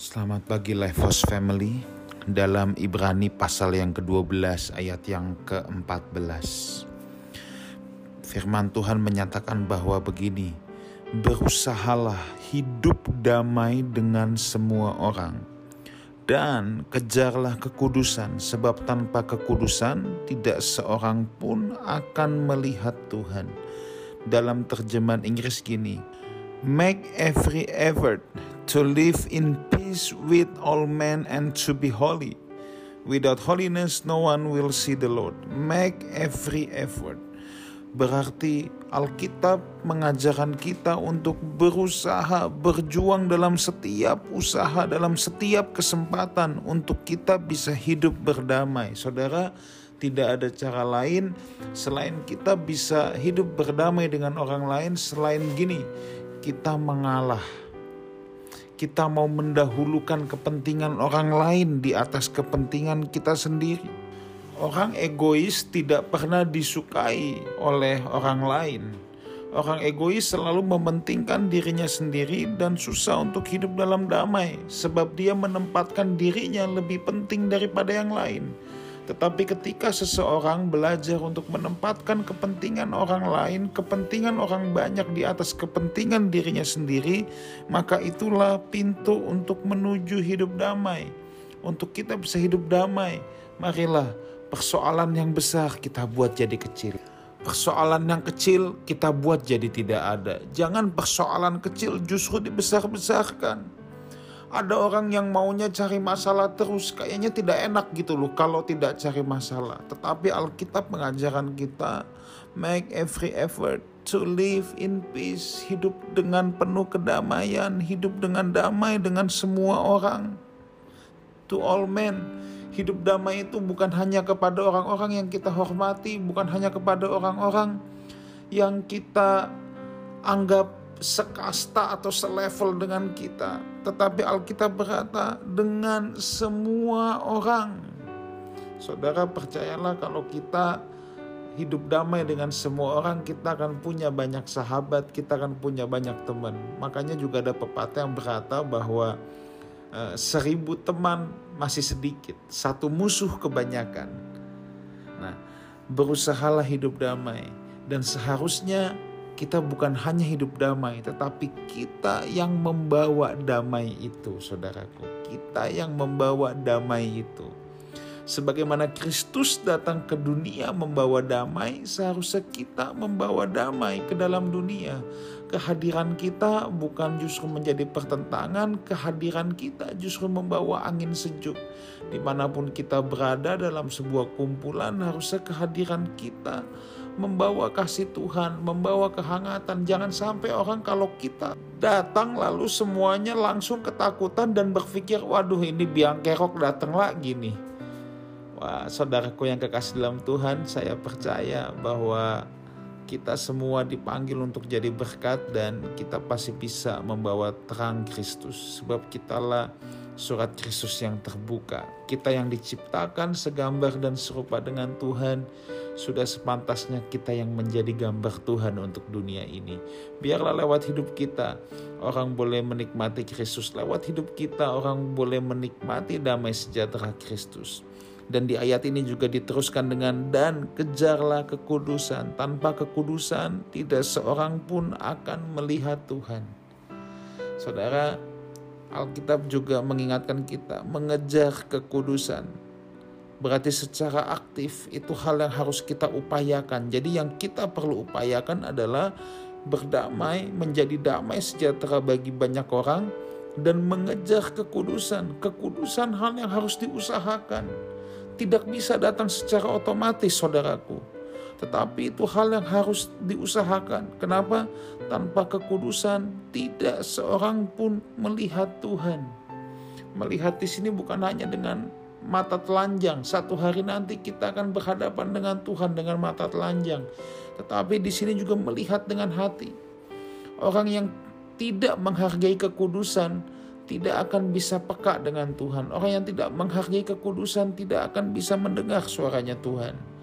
Selamat pagi Lifehouse Family dalam Ibrani pasal yang ke-12 ayat yang ke-14. Firman Tuhan menyatakan bahwa begini, berusahalah hidup damai dengan semua orang dan kejarlah kekudusan sebab tanpa kekudusan tidak seorang pun akan melihat Tuhan. Dalam terjemahan Inggris gini, make every effort to live in peace with all men and to be holy. Without holiness, no one will see the Lord. Make every effort. Berarti Alkitab mengajarkan kita untuk berusaha, berjuang dalam setiap usaha, dalam setiap kesempatan untuk kita bisa hidup berdamai. Saudara, tidak ada cara lain selain kita bisa hidup berdamai dengan orang lain selain gini, kita mengalah kita mau mendahulukan kepentingan orang lain di atas kepentingan kita sendiri. Orang egois tidak pernah disukai oleh orang lain. Orang egois selalu mementingkan dirinya sendiri dan susah untuk hidup dalam damai, sebab dia menempatkan dirinya lebih penting daripada yang lain. Tetapi ketika seseorang belajar untuk menempatkan kepentingan orang lain, kepentingan orang banyak di atas kepentingan dirinya sendiri, maka itulah pintu untuk menuju hidup damai. Untuk kita bisa hidup damai, marilah persoalan yang besar kita buat jadi kecil. Persoalan yang kecil kita buat jadi tidak ada. Jangan persoalan kecil justru dibesar-besarkan ada orang yang maunya cari masalah terus, kayaknya tidak enak gitu loh kalau tidak cari masalah. Tetapi Alkitab mengajarkan kita make every effort to live in peace, hidup dengan penuh kedamaian, hidup dengan damai dengan semua orang. To all men, hidup damai itu bukan hanya kepada orang-orang yang kita hormati, bukan hanya kepada orang-orang yang kita anggap sekasta atau selevel dengan kita, tetapi Alkitab berkata dengan semua orang. Saudara percayalah kalau kita hidup damai dengan semua orang, kita akan punya banyak sahabat, kita akan punya banyak teman. Makanya juga ada pepatah yang berkata bahwa uh, seribu teman masih sedikit, satu musuh kebanyakan. Nah, berusahalah hidup damai dan seharusnya kita bukan hanya hidup damai, tetapi kita yang membawa damai itu, saudaraku. Kita yang membawa damai itu. Sebagaimana Kristus datang ke dunia membawa damai, seharusnya kita membawa damai ke dalam dunia. Kehadiran kita bukan justru menjadi pertentangan, kehadiran kita justru membawa angin sejuk. Di mana pun kita berada dalam sebuah kumpulan, harusnya kehadiran kita membawa kasih Tuhan, membawa kehangatan. Jangan sampai orang kalau kita datang lalu semuanya langsung ketakutan dan berpikir, waduh ini biang kerok datang lagi nih. Wah, saudaraku yang kekasih dalam Tuhan, saya percaya bahwa kita semua dipanggil untuk jadi berkat dan kita pasti bisa membawa terang Kristus sebab kitalah surat Kristus yang terbuka. Kita yang diciptakan segambar dan serupa dengan Tuhan sudah sepantasnya kita yang menjadi gambar Tuhan untuk dunia ini. Biarlah lewat hidup kita orang boleh menikmati Kristus. Lewat hidup kita orang boleh menikmati damai sejahtera Kristus. Dan di ayat ini juga diteruskan dengan dan kejarlah kekudusan. Tanpa kekudusan tidak seorang pun akan melihat Tuhan. Saudara, Alkitab juga mengingatkan kita mengejar kekudusan. Berarti secara aktif itu hal yang harus kita upayakan. Jadi yang kita perlu upayakan adalah berdamai, menjadi damai sejahtera bagi banyak orang dan mengejar kekudusan. Kekudusan hal yang harus diusahakan tidak bisa datang secara otomatis, saudaraku. Tetapi itu hal yang harus diusahakan. Kenapa? Tanpa kekudusan, tidak seorang pun melihat Tuhan. Melihat di sini bukan hanya dengan mata telanjang. Satu hari nanti kita akan berhadapan dengan Tuhan dengan mata telanjang. Tetapi di sini juga melihat dengan hati. Orang yang tidak menghargai kekudusan, tidak akan bisa peka dengan Tuhan. Orang yang tidak menghargai kekudusan tidak akan bisa mendengar suaranya Tuhan.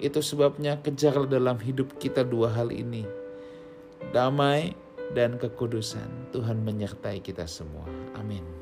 Itu sebabnya kejar dalam hidup kita dua hal ini. Damai dan kekudusan. Tuhan menyertai kita semua. Amin.